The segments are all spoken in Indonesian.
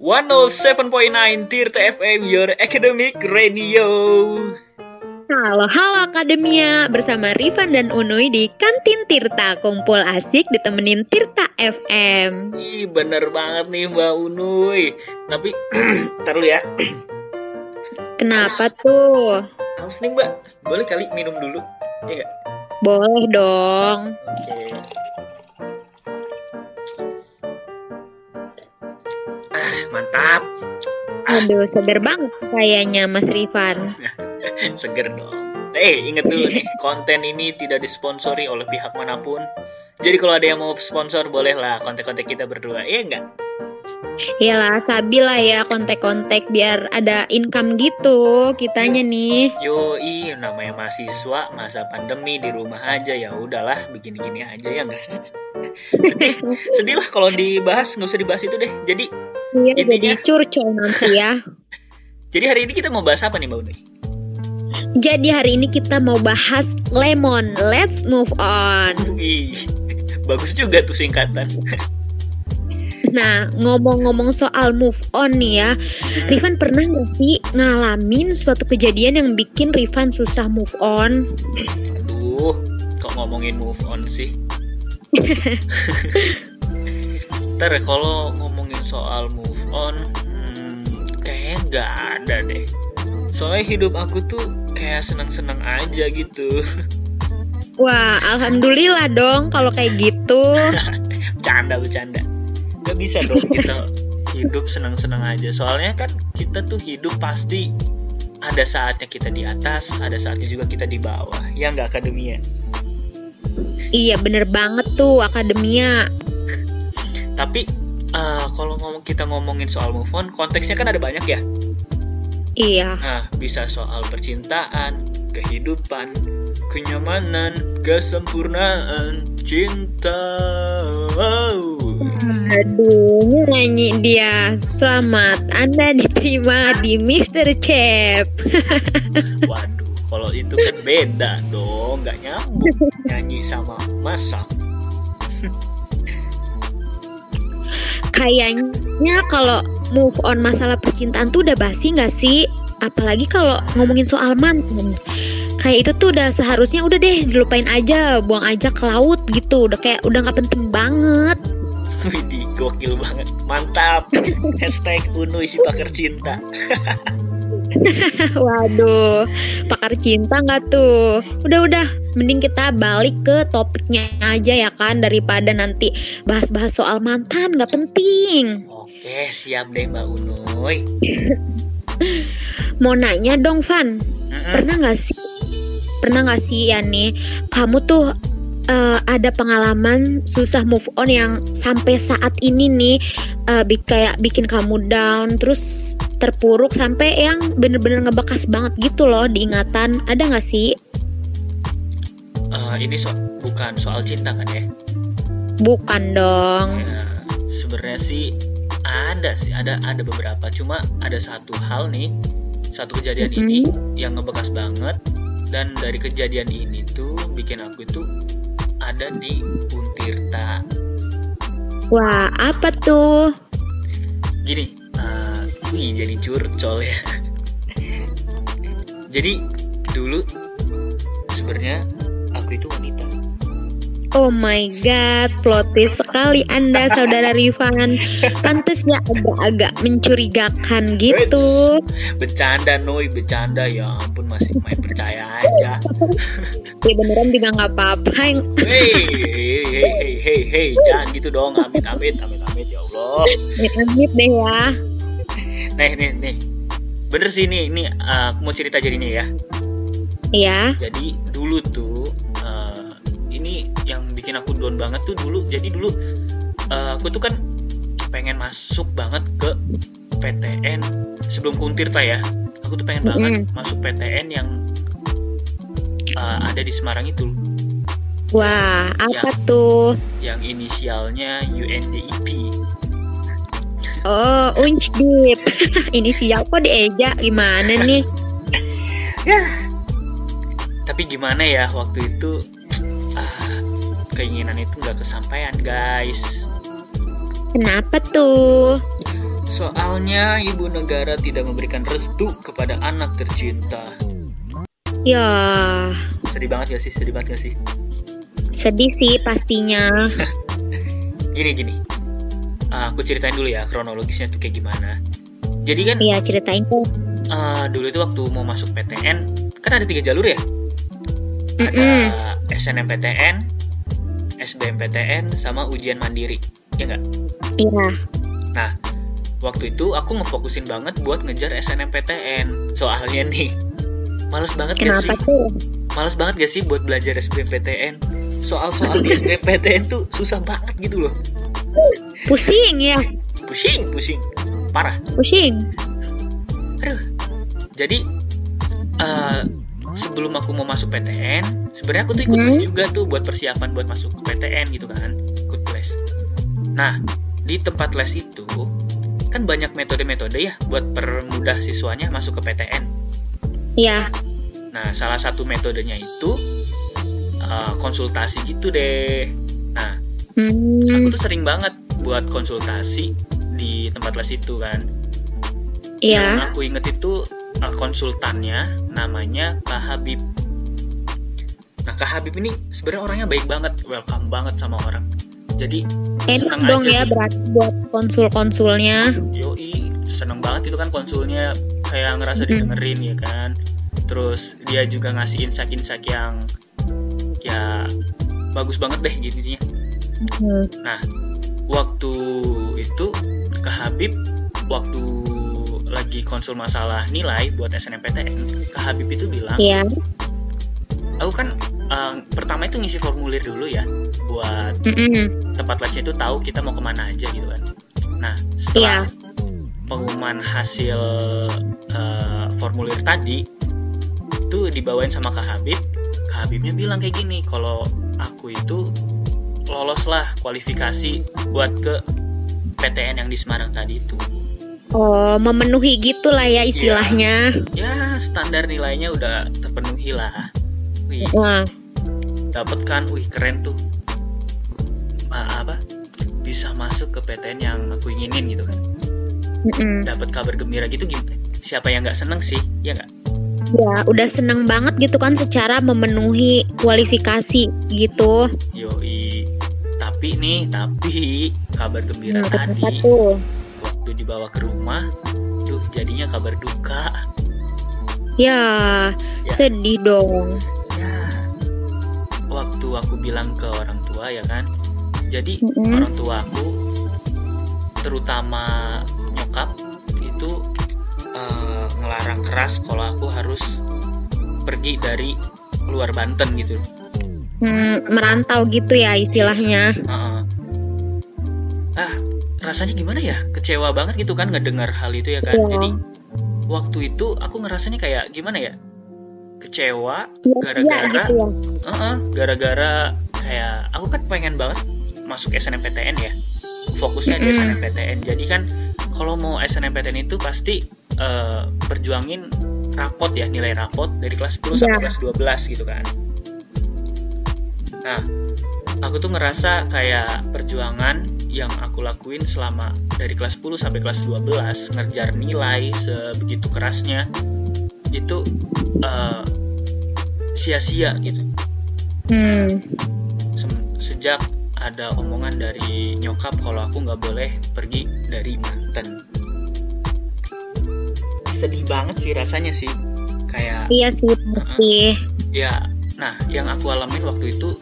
107.9 Tirta FM Your Academic Radio. Halo, halo Akademia. Bersama Rifan dan Unuy di Kantin Tirta Kumpul asik ditemenin Tirta FM Ih, bener banget nih Mbak Unuy Tapi, taruh ya. Kenapa tuh? Haus nih Mbak, boleh kali minum dulu? Iya gak? Boleh dong. Oke. Ah, mantap. Aduh, seger banget kayaknya Mas Rifan. Seger dong. Eh, inget dulu nih, konten ini tidak disponsori oleh pihak mana pun. Jadi kalau ada yang mau sponsor, bolehlah kontak-kontak kita berdua, iya nggak? Iyalah, sabi lah ya kontek-kontek biar ada income gitu kitanya nih. Yoi, namanya mahasiswa, masa pandemi di rumah aja ya udahlah, begini-gini aja ya enggak. Sedih, sedih lah kalau dibahas, nggak usah dibahas itu deh. Jadi, Iya, Intinya- jadi curcol nanti ya jadi hari ini kita mau bahas apa nih Mbak Uni? Jadi hari ini kita mau bahas lemon Let's move on Wih, bagus juga tuh singkatan. Nah, ngomong-ngomong soal move on nih ya, Rifan pernah nggak sih ngalamin suatu kejadian yang bikin Rifan susah move on? Aduh, kok ngomongin move on sih? Ntar ya, kalau ngomongin soal move on, hmm, kayaknya nggak ada deh. Soalnya hidup aku tuh kayak seneng-seneng aja gitu. Wah, alhamdulillah dong kalau kayak gitu. bercanda bercanda nggak bisa dong kita hidup senang-senang aja soalnya kan kita tuh hidup pasti ada saatnya kita di atas ada saatnya juga kita di bawah ya nggak akademia Iya, bener banget tuh akademia. tapi eh, kalau ngomong kita ngomongin soal move on konteksnya kan ada banyak ya Iya, nah bisa soal percintaan kehidupan kenyamanan kesempurnaan cinta wow. aduh nyanyi dia. Selamat, Anda diterima di Mr. Chef. Waduh, itu kan beda dong, nggak nyambung nyanyi sama masak. Kayaknya kalau move on masalah percintaan tuh udah basi nggak sih? Apalagi kalau ngomongin soal mantan. Kayak itu tuh udah seharusnya udah deh dilupain aja, buang aja ke laut gitu. Udah kayak udah nggak penting banget. Widih, gokil banget, mantap. Hashtag Unuy si pakar cinta. Waduh, pakar cinta nggak tuh? Udah udah, mending kita balik ke topiknya aja ya kan daripada nanti bahas-bahas soal mantan nggak penting. Oke, siap deh Mbak Unuy. Mau nanya dong, Van. Mm-mm. pernah nggak sih pernah nggak sih ya nih kamu tuh eh, ada pengalaman susah move on yang sampai saat ini nih bi- kayak bikin kamu down terus terpuruk sampai yang bener-bener ngebekas banget gitu loh diingatan ada nggak sih Eh, ini so bukan soal cinta kan ya? bukan dong Ya, sebenarnya sih ada sih, ada ada beberapa. Cuma ada satu hal nih, satu kejadian Mm-mm. ini yang ngebekas banget. Dan dari kejadian ini tuh bikin aku itu ada di Untirta. wah apa tuh Gini, wih jadi curcol ya. jadi dulu sebenarnya aku itu wanita. Oh my god, plot twist sekali Anda saudara Rifan. Pantes ya agak-agak mencurigakan gitu. Bercanda Noi, bercanda ya ampun masih main percaya aja. Ya beneran juga nggak apa-apa. Hei, hei, hei, hei, hei, hei, jangan gitu dong, amit, amit, amit, amit, ya Allah. Amit deh ya. Nih, nih, nih, bener sih nih, ini uh, aku mau cerita jadi nih ya. Iya. Jadi dulu tuh, uh, ini yang bikin aku down banget tuh dulu. Jadi dulu uh, aku tuh kan pengen masuk banget ke PTN sebelum kuntirta ya. Aku tuh pengen banget masuk PTN yang uh, ada di Semarang itu. Wah, apa tuh? yang inisialnya UNDIP. Oh, Uncdip. Inisial kok dieja gimana nih? Ya. Tapi gimana ya waktu itu ah, keinginan itu nggak kesampaian guys. Kenapa tuh? Soalnya ibu negara tidak memberikan restu kepada anak tercinta. Ya, Sedih banget gak sih? Sedih banget gak sih? sedih sih pastinya. Gini gini. Ah, aku ceritain dulu ya kronologisnya tuh kayak gimana. Jadi kan Iya, ceritain tuh. ah, dulu itu waktu mau masuk PTN kan ada tiga jalur ya. Mm-mm. Ada SNMPTN, SBMPTN, sama ujian mandiri. Ya nggak? Iya. Waktu itu aku ngefokusin banget buat ngejar SNMPTN. Soalnya nih, males banget gak sih? Kenapa tuh? Males banget gak sih buat belajar SBMPTN? Soal-soal di SBMPTN tuh susah banget gitu loh. Pusing ya, Pusing, pusing. Parah. pusing. Aduh. Jadi eh, sebelum aku mau masuk PTN, sebenarnya aku tuh ikut Hmm. les juga tuh buat persiapan buat masuk ke PTN gitu kan, ikut les. Nah, di tempat les itu kan banyak metode-metode ya buat permudah siswanya masuk ke PTN. Iya. Nah, salah satu metodenya itu eh, konsultasi gitu deh. Nah, Hmm. aku tuh sering banget buat konsultasi di tempat les itu kan. Yang Iya. aku inget itu uh, konsultannya namanya Kak Habib. Nah Kak Habib ini sebenarnya orangnya baik banget, welcome banget sama orang. Jadi Enak seneng dong aja ya berarti buat konsul-konsulnya. yoi seneng banget itu kan konsulnya kayak ngerasa Mm. didengerin ya kan. Terus dia juga ngasih insight-insight yang ya bagus banget deh gitu intinya. Hmm. Waktu itu Kak Habib waktu lagi konsul masalah nilai buat SNMPTN, Kak Habib itu bilang Iya. aku kan eh, pertama itu ngisi formulir dulu ya buat Mm-mm. tempat lesnya itu tahu kita mau ke mana aja gitu kan nah setelah Iya. pengumuman hasil eh, formulir tadi itu dibawain sama Kak Habib Kak Habibnya bilang kayak gini kalau aku itu lolos lah kualifikasi buat ke PTN yang di Semarang tadi itu. Oh, memenuhi gitulah ya istilahnya. ya standar nilainya udah terpenuhi lah. Wih. Wah. dapat kan? Wih keren tuh. Ah, apa? Bisa masuk ke PTN yang aku inginin gitu kan. Mm-mm. dapat kabar gembira gitu gimana siapa yang nggak seneng sih? Ya nggak? Ya, udah seneng banget gitu kan secara memenuhi kualifikasi gitu. yoi tapi nih tapi kabar gembira Hmm, kenapa tadi tuh? waktu dibawa ke rumah duh jadinya kabar duka Ya, Ya. sedih dong. ya waktu aku bilang ke orang tua ya kan jadi Mm-mm. orang tua aku terutama nyokap itu eh, ngelarang keras kalau aku harus pergi dari luar Banten gitu Hmm, merantau gitu ya istilahnya. Heeh. ah rasanya gimana ya kecewa banget gitu kan ngedengar hal itu ya kan Iya. jadi waktu itu aku ngerasanya kayak gimana ya kecewa Iya, Gara-gara- iya gitu ya. Heeh, gara-gara kayak aku kan pengen banget masuk SNMPTN ya fokusnya di Mm-mm. SNMPTN jadi kan kalau mau SNMPTN itu pasti eh, perjuangin rapot ya nilai rapot dari kelas 10 sampai Iya. kelas 12 gitu kan nah aku tuh ngerasa kayak perjuangan yang aku lakuin selama dari kelas 10 sampai kelas 12 ngerjar nilai sebegitu kerasnya itu eh, sia-sia gitu. Hmm, sejak ada omongan dari nyokap kalau aku nggak boleh pergi dari Banten. Sedih banget sih rasanya sih kayak iya sih pasti. ya nah yang aku alamin waktu itu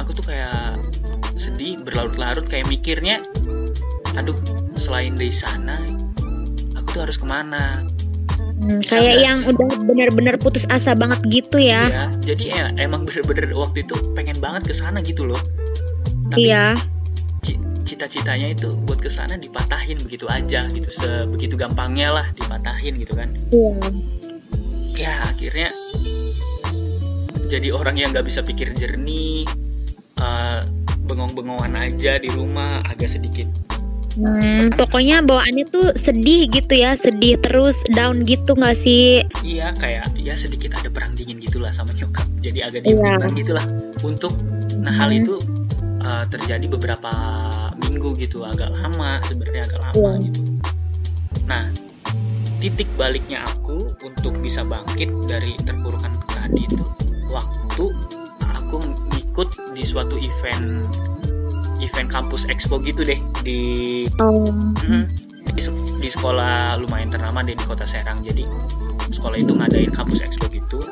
aku tuh kayak sedih berlarut-larut kayak mikirnya aduh selain dari sana aku tuh harus ke mana Hmm, Bisa kayak nggak yang sih? udah benar-benar putus asa banget gitu ya. ya jadi ya, emang bener-bener waktu itu pengen banget ke sana gitu loh tapi Iya. ci- cita-citanya itu buat ke sana dipatahin begitu aja gitu sebegitu gampangnya lah dipatahin gitu kan Iya. ya akhirnya jadi orang yang nggak bisa pikir jernih eh, bengong-bengongan aja di rumah agak sedikit Hmm, pokoknya bawaannya tuh sedih gitu ya, sedih terus down gitu nggak sih? iya kayak ya sedikit ada perang dingin gitulah sama nyokap jadi agak Iya. diem gitulah untuk nah hal Hmm. itu eh, terjadi beberapa minggu gitu agak lama sebenarnya agak lama Iya. gitu titik baliknya aku untuk bisa bangkit dari terpurukan tadi itu waktu ngikut di suatu event event kampus expo gitu deh di Oh. Mhm. di, di sekolah lumayan ternama deh di kota Serang jadi sekolah itu ngadain kampus expo gitu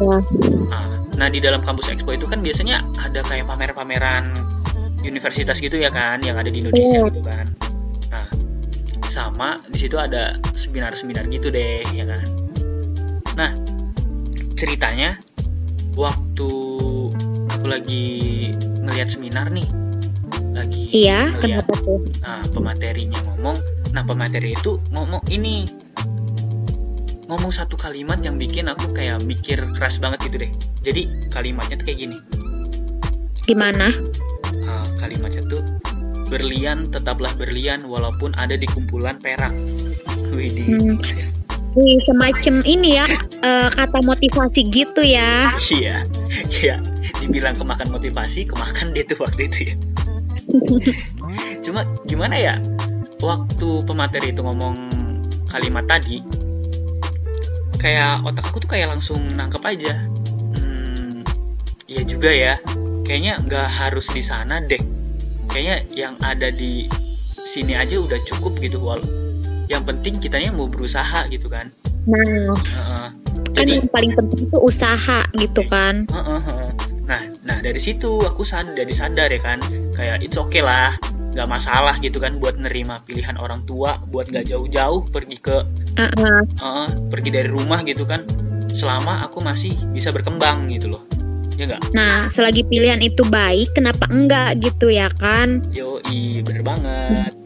Ya. nah, nah di dalam kampus expo itu kan biasanya ada kayak pamer-pameran universitas gitu ya kan yang ada di Indonesia Iya. gitu kan nah sama di situ ada seminar-seminar gitu deh ya kan nah ceritanya waktu aku lagi ngelihat seminar nih lagi Iya, ngeliat kenapa tuh? nah, pematerinya ngomong nah pemateri itu ngomong ini ngomong satu kalimat yang bikin aku kayak mikir keras banget gitu deh jadi kalimatnya tuh kayak gini Gimana? Ah, kalimatnya tuh berlian tetaplah berlian walaupun ada di kumpulan perak Widih. Hmm. Wih, semacam ini ya eh, kata motivasi gitu ya. iya iya dibilang kemakan motivasi kemakan dia tuh waktu itu ya cuma gimana ya waktu pemateri itu ngomong kalimat tadi kayak otak aku tuh kayak langsung nangkep aja hmm, iya juga ya kayaknya nggak harus di sana deh kayaknya yang ada di sini aja udah cukup gitu wal yang penting kitanya mau berusaha gitu kan Nah, Heeh. kan jadi yang paling penting itu usaha gitu kan. Heeh, heeh. Nah, nah dari situ aku sadar, jadi sadar ya kan, kayak it's okay lah, nggak masalah gitu kan buat nerima pilihan orang tua, buat nggak jauh-jauh pergi ke, Heeh. eh, pergi dari rumah gitu kan, selama aku masih bisa berkembang gitu loh, ya nggak? Nah, selagi pilihan itu baik, kenapa enggak gitu ya kan? Yo, i bener banget.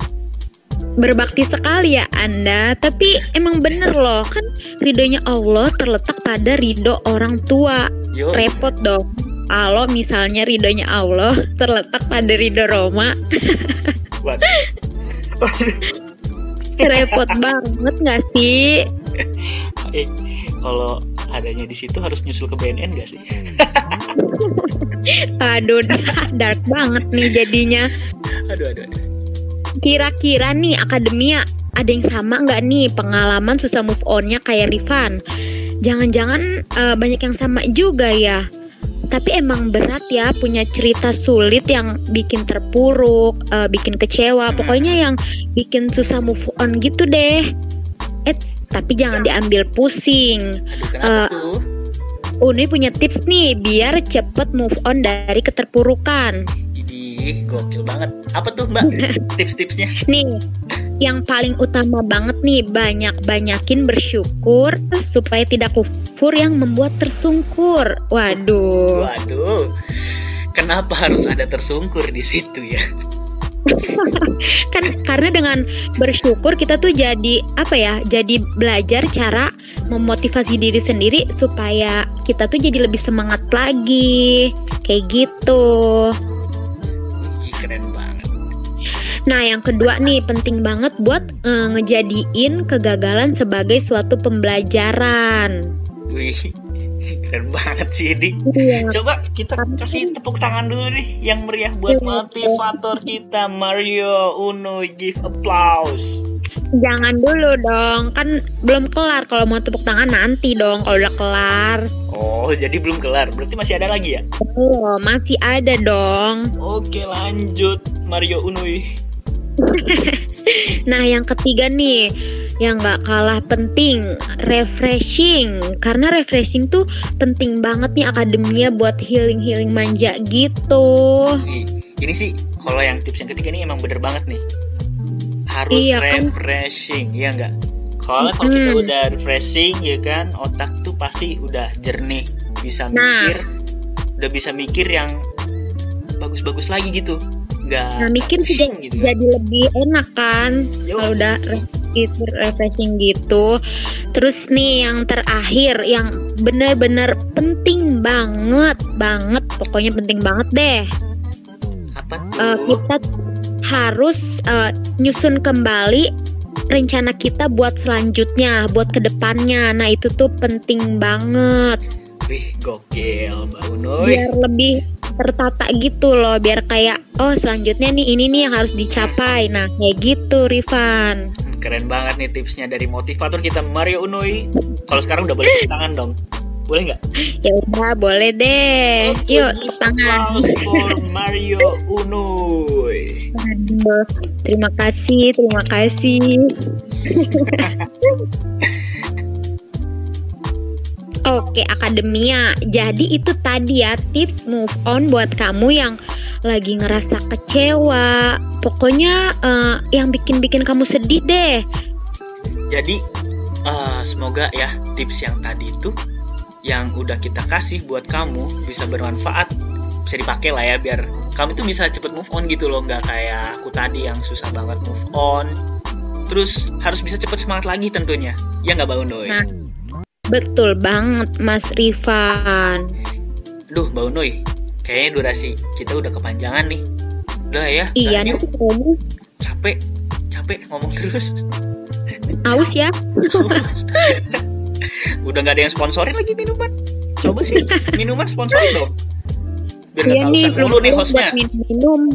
Berbakti sekali ya Anda, tapi emang bener loh, kan ridhonya Allah terletak pada ridho orang tua. Yo, Repot dong. Kalau misalnya ridhonya Allah terletak pada ridho Roma, repot banget nggak sih? Eh, kalau adanya di situ harus nyusul ke BNN gak sih? Aduh, dark banget nih jadinya. Aduh, aduh, aduh. Kira-kira nih akademia ada yang sama nggak nih pengalaman susah move onnya kayak Rifan? Jangan-jangan eh, banyak yang sama juga ya. Tapi emang berat ya punya cerita sulit yang bikin terpuruk, eh, bikin kecewa. Pokoknya yang bikin susah move on gitu deh. Eh, tapi jangan diambil pusing. Kenapa tuh? Uni punya tips nih biar cepet move on dari keterpurukan. Idih, gokil banget. Apa tuh mbak tips-tipsnya? Nih, yang paling utama banget nih banyak-banyakin bersyukur supaya tidak kufur yang membuat tersungkur. Waduh. Waduh, kenapa harus ada tersungkur di situ ya? Kan karena dengan bersyukur kita tuh jadi apa ya? Jadi belajar cara memotivasi diri sendiri supaya kita tuh jadi lebih semangat lagi. Kayak gitu. Keren banget. Nah, yang kedua nih penting banget buat eh, ngejadiin kegagalan sebagai suatu pembelajaran. Wih, keren banget sih Dik. Iya. Coba kita kasih tepuk tangan dulu nih yang meriah buat motivator kita Mario Uno give applause. Jangan dulu dong, kan belum kelar. Kalau mau tepuk tangan nanti dong kalau udah kelar. Oh, jadi belum kelar. Berarti masih ada lagi ya? Oh, masih ada dong. Oke, lanjut Mario Uno. Nah, yang ketiga nih, yang nggak kalah penting, refreshing. Karena refreshing tuh penting banget nih akademia buat healing-healing manja gitu. Ini sih kalau yang tips yang ketiga ini emang bener banget nih. Harus Iya, kan? refreshing, ya enggak? Kalau kalau kita Mm-mm. udah refreshing ya kan, otak tuh pasti udah jernih, bisa Nah. mikir, udah bisa mikir yang bagus-bagus lagi gitu. Nggak Nah, mikir pusing juga gitu jadi lebih enak kan kalau udah itu refreshing gitu. Terus nih yang terakhir yang benar-benar penting banget banget, pokoknya penting banget deh. Apa tuh? Eh, kita harus eh, nyusun kembali rencana kita buat selanjutnya, buat ke depannya. Nah itu tuh penting banget Wih, gokil, Mbak Unoy. biar lebih tertata gitu loh, biar kayak oh selanjutnya nih ini nih yang harus dicapai. Nah kayak gitu, Rifan. keren banget nih tipsnya dari motivator kita Mario Unui. Kalau sekarang udah boleh tepuk tangan dong. Boleh nggak? Ya udah, boleh deh. Oke, Yuk, tepuk tangan. for Mario Unui. Aduh, terima kasih, terima kasih. Oke, akademia. Jadi itu tadi ya tips move on buat kamu yang lagi ngerasa kecewa. Pokoknya eh, yang bikin-bikin kamu sedih deh. Jadi eh, semoga ya tips yang tadi itu yang udah kita kasih buat kamu bisa bermanfaat bisa dipakai lah ya biar kamu tuh bisa cepet move on gitu loh nggak kayak aku tadi yang susah banget move on terus harus bisa cepet semangat lagi tentunya ya nggak bangun doi Nah, betul banget Mas Rifan. duh Mbak Unoy kayaknya durasi kita udah kepanjangan nih udah ya Iya, nanti kamu capek capek ngomong terus aus ya. udah nggak ada yang sponsorin lagi minuman coba sih minuman sponsorin dong biar Iya nih, mulu nih hostnya minum.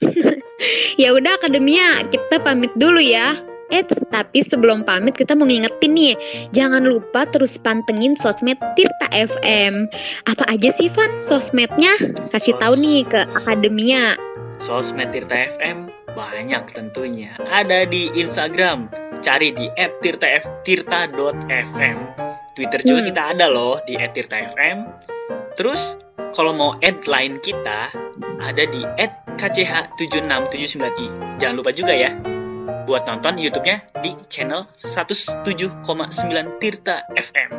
ya udah akademia, kita pamit dulu ya. Eits, tapi sebelum pamit kita mau ngingetin nih, jangan lupa terus pantengin sosmed Tirta FM. Apa aja sih Van sosmednya? Kasih tahu nih ke akademia. Sosmed Tirta FM banyak tentunya. Ada di Instagram, cari di @tirta.fm. Twitter juga Hmm. kita ada loh di @tirta.fm. Terus kalau mau add line kita ada di @kch7679i. Jangan lupa juga ya buat nonton YouTube-nya di channel 107,9 Tirta FM.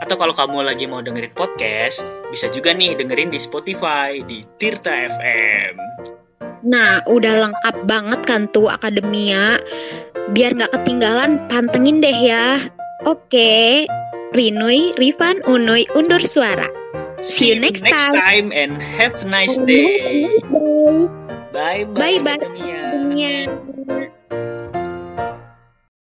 Atau kalau kamu lagi mau dengerin podcast, bisa juga nih dengerin di Spotify di Tirta FM. Nah, udah lengkap banget kan tuh akademia. Biar nggak ketinggalan, pantengin deh ya. Oke, Rinui, Rifan, Unui, undur suara. See you next time. time and have a nice day. Bye. Bye bye. Akademia. Akademia.